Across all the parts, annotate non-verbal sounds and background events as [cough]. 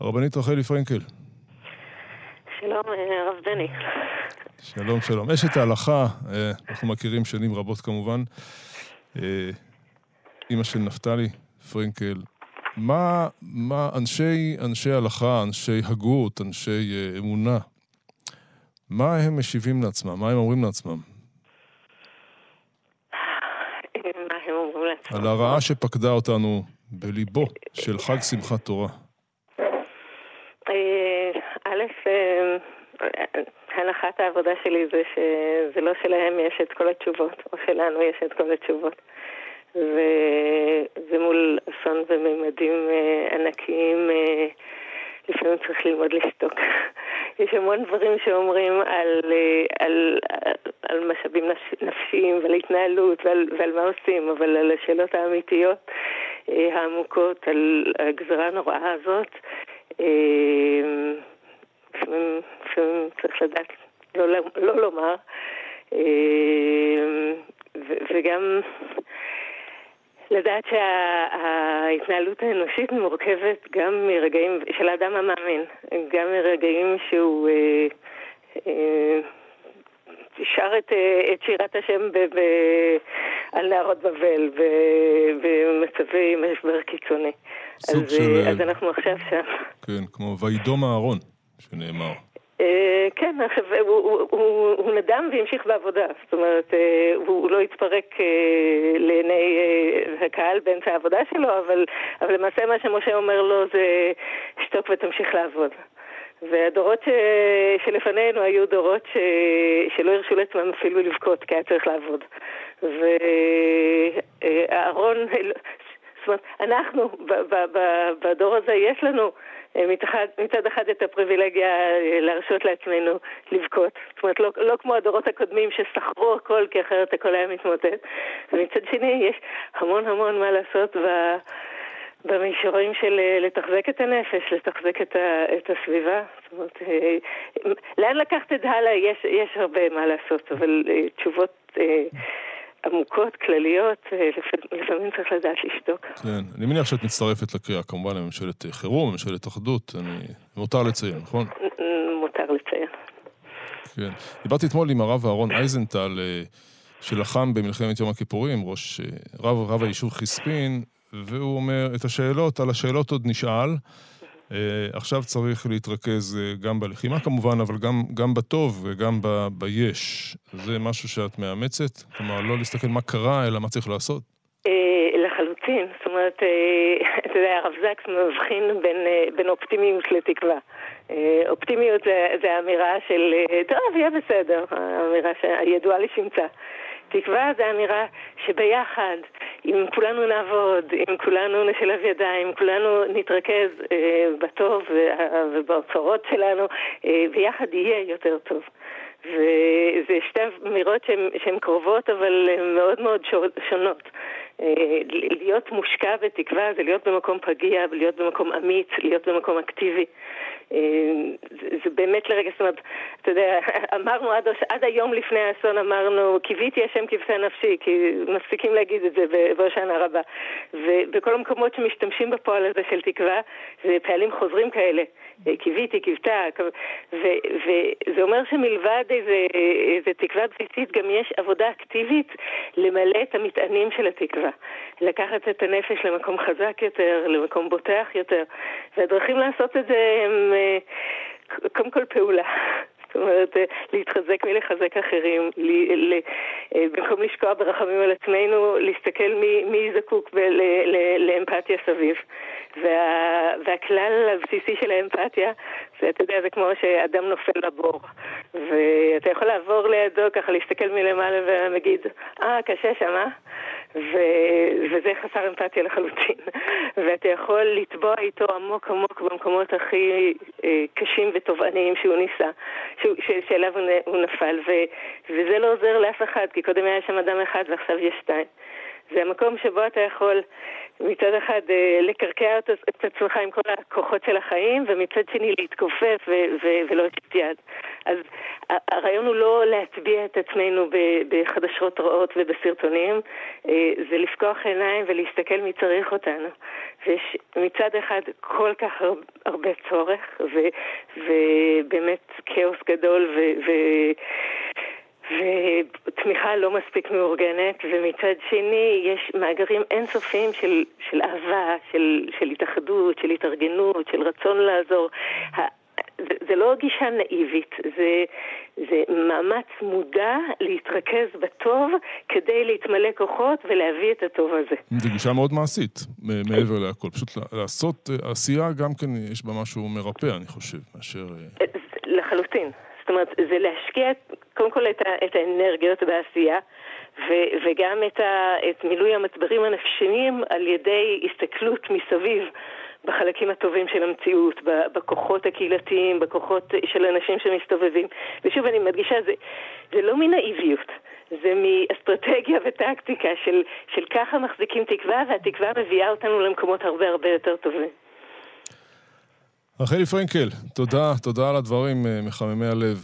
הרבנית רחלי פרנקל. שלום, אה, הרב בני. שלום, שלום. אשת ההלכה, אה, אנחנו מכירים שנים רבות כמובן. אה, אימא של נפתלי פרנקל. מה, מה אנשי, אנשי הלכה, אנשי הגות, אנשי אמונה, מה הם משיבים לעצמם? מה הם אומרים לעצמם? מה הם אומרים לעצמם? על הרעה שפקדה אותנו בליבו של חג שמחת תורה. הנחת העבודה שלי זה שזה לא שלהם יש את כל התשובות, או שלנו יש את כל התשובות. וזה מול אסון וממדים אה, ענקיים, אה, לפעמים צריך ללמוד לשתוק. [laughs] יש המון דברים שאומרים על, אה, על, על, על משאבים נפשיים ועל התנהלות ועל, ועל מה עושים, אבל על השאלות האמיתיות העמוקות, על הגזרה הנוראה הזאת, לפעמים, לפעמים צריך לדעת לא, לא לומר. וגם לדעת שההתנהלות האנושית מורכבת גם מרגעים של האדם המאמין, גם מרגעים שהוא אה, אה, שר את, אה, את שירת השם ב, ב, על נהרות בבל במצבי משבר קיצוני. אז, של... אז אנחנו עכשיו שם. כן, כמו וידום אהרון, שנאמר. אה, כן, [laughs] עכשיו, הוא, הוא, הוא, הוא נדם והמשיך בעבודה, זאת אומרת, אה, הוא לא התפרק אה, לעיני הקהל באמצע העבודה שלו, אבל, אבל למעשה מה שמשה אומר לו זה שתוק ותמשיך לעבוד. והדורות ש... שלפנינו היו דורות ש... שלא הרשו לעצמם אפילו לבכות, כי היה צריך לעבוד. ואהרון, [laughs] זאת אומרת, אנחנו, בדור הזה יש לנו אה, מצד, מצד אחד את הפריבילגיה אה, להרשות לעצמנו לבכות. זאת אומרת, לא, לא כמו הדורות הקודמים שסחרו הכל כי אחרת הכל היה מתמוטט. ומצד שני, יש המון המון מה לעשות ב... במישורים של אה, לתחזק את הנפש, לתחזק את, ה, את הסביבה. זאת אומרת, לאן לקחת את הלאה? יש, יש הרבה מה לעשות, אבל תשובות... עמוקות, כלליות, אה, לפעמים צריך לדעת לשתוק. כן, אני מניח שאת מצטרפת לקריאה, כמובן, לממשלת חירום, ממשלת אחדות, אני... מותר לציין, נכון? מותר לציין. כן. דיברתי אתמול עם הרב אהרון אייזנטל, אה, שלחם במלחמת יום הכיפורים, ראש, אה, רב, רב היישוב חיספין, והוא אומר, את השאלות, על השאלות עוד נשאל. Uh, עכשיו צריך להתרכז uh, גם בלחימה כמובן, אבל גם, גם בטוב וגם ב, ביש. זה משהו שאת מאמצת? כלומר, לא להסתכל מה קרה, אלא מה צריך לעשות? Uh, לחלוטין. זאת אומרת, [laughs] אתה יודע, הרב זקס מבחין בין, בין אופטימיות לתקווה. אופטימיות זה, זה האמירה של, טוב, יהיה בסדר, האמירה הידועה לשמצה. תקווה זה אמירה שביחד, אם כולנו נעבוד, אם כולנו נשלב ידיים, כולנו נתרכז אה, בטוב ובאוצרות שלנו, אה, ביחד יהיה יותר טוב. וזה שתי אמירות שהן קרובות אבל מאוד מאוד שונות. אה, להיות מושקע בתקווה זה להיות במקום פגיע, להיות במקום אמיץ, להיות במקום אקטיבי. אה, זה באמת לרגע, זאת אומרת, אתה יודע, [laughs] אמרנו עד, עד היום לפני האסון, אמרנו, קיוויתי השם כבשה נפשי, כי מפסיקים להגיד את זה בהושענא רבה. ובכל המקומות שמשתמשים בפועל הזה של תקווה, זה פעלים חוזרים כאלה. אה, קיוויתי, קיוותה, וזה אומר שמלבד איזה, איזה תקווה בסיסית, גם יש עבודה אקטיבית למלא את המטענים של התקווה. לקחת את הנפש למקום חזק יותר, למקום בוטח יותר, והדרכים לעשות את זה הם קודם כל פעולה. [laughs] זאת אומרת, אה, להתחזק ולחזק אחרים, לי, לי, אה, במקום לשקוע ברחמים על עצמנו, להסתכל מי, מי זקוק ב, ל, ל, לאמפתיה סביב. וה, והכלל הבסיסי של האמפתיה, זה, אתה יודע, זה כמו שאדם נופל לבור. ואתה יכול לעבור לידו, ככה להסתכל מלמעלה ולהגיד, אה, קשה שם, אה? ו... וזה חסר אמפתיה לחלוטין. [laughs] ואתה יכול לטבוע איתו עמוק עמוק במקומות הכי אה, קשים ותובעניים שהוא ניסה, שהוא, ש... שאליו הוא נפל, ו... וזה לא עוזר לאף אחד, כי קודם היה שם אדם אחד ועכשיו יש שתיים. זה המקום שבו אתה יכול מצד אחד אה, לקרקע את עצמך עם כל הכוחות של החיים, ומצד שני להתכופף ולא את יד. אז הוא להטביע את עצמנו בחדשות רעות ובסרטונים, אה, זה לפקוח עיניים ולהסתכל מי צריך אותנו. ויש מצד אחד כל כך הרבה צורך, ובאמת כאוס גדול, ו... ו ותמיכה לא מספיק מאורגנת, ומצד שני יש מאגרים אינסופיים של, של אהבה, של, של התאחדות, של התארגנות, של רצון לעזור. זה, זה לא גישה נאיבית, זה, זה מאמץ מודע להתרכז בטוב כדי להתמלא כוחות ולהביא את הטוב הזה. זו גישה מאוד מעשית, מעבר להכל. פשוט לעשות אה, עשייה גם כן יש בה משהו מרפא, אני חושב, מאשר... אה, לחלוטין. זאת אומרת, זה להשקיע קודם כל את, ה, את האנרגיות בעשייה, ו, וגם את, ה, את מילוי המצברים הנפשיים על ידי הסתכלות מסביב. בחלקים הטובים של המציאות, בכוחות הקהילתיים, בכוחות של אנשים שמסתובבים. ושוב, אני מדגישה, זה, זה לא מנאיביות, זה מאסטרטגיה וטקטיקה של, של ככה מחזיקים תקווה, והתקווה מביאה אותנו למקומות הרבה הרבה יותר טובים. רחלי פרנקל, תודה, תודה על הדברים אה, מחממי הלב.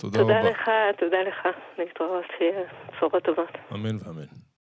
תודה, תודה רבה. תודה לך, תודה לך. להתראות, שיהיה בשורות טובות. אמן ואמן.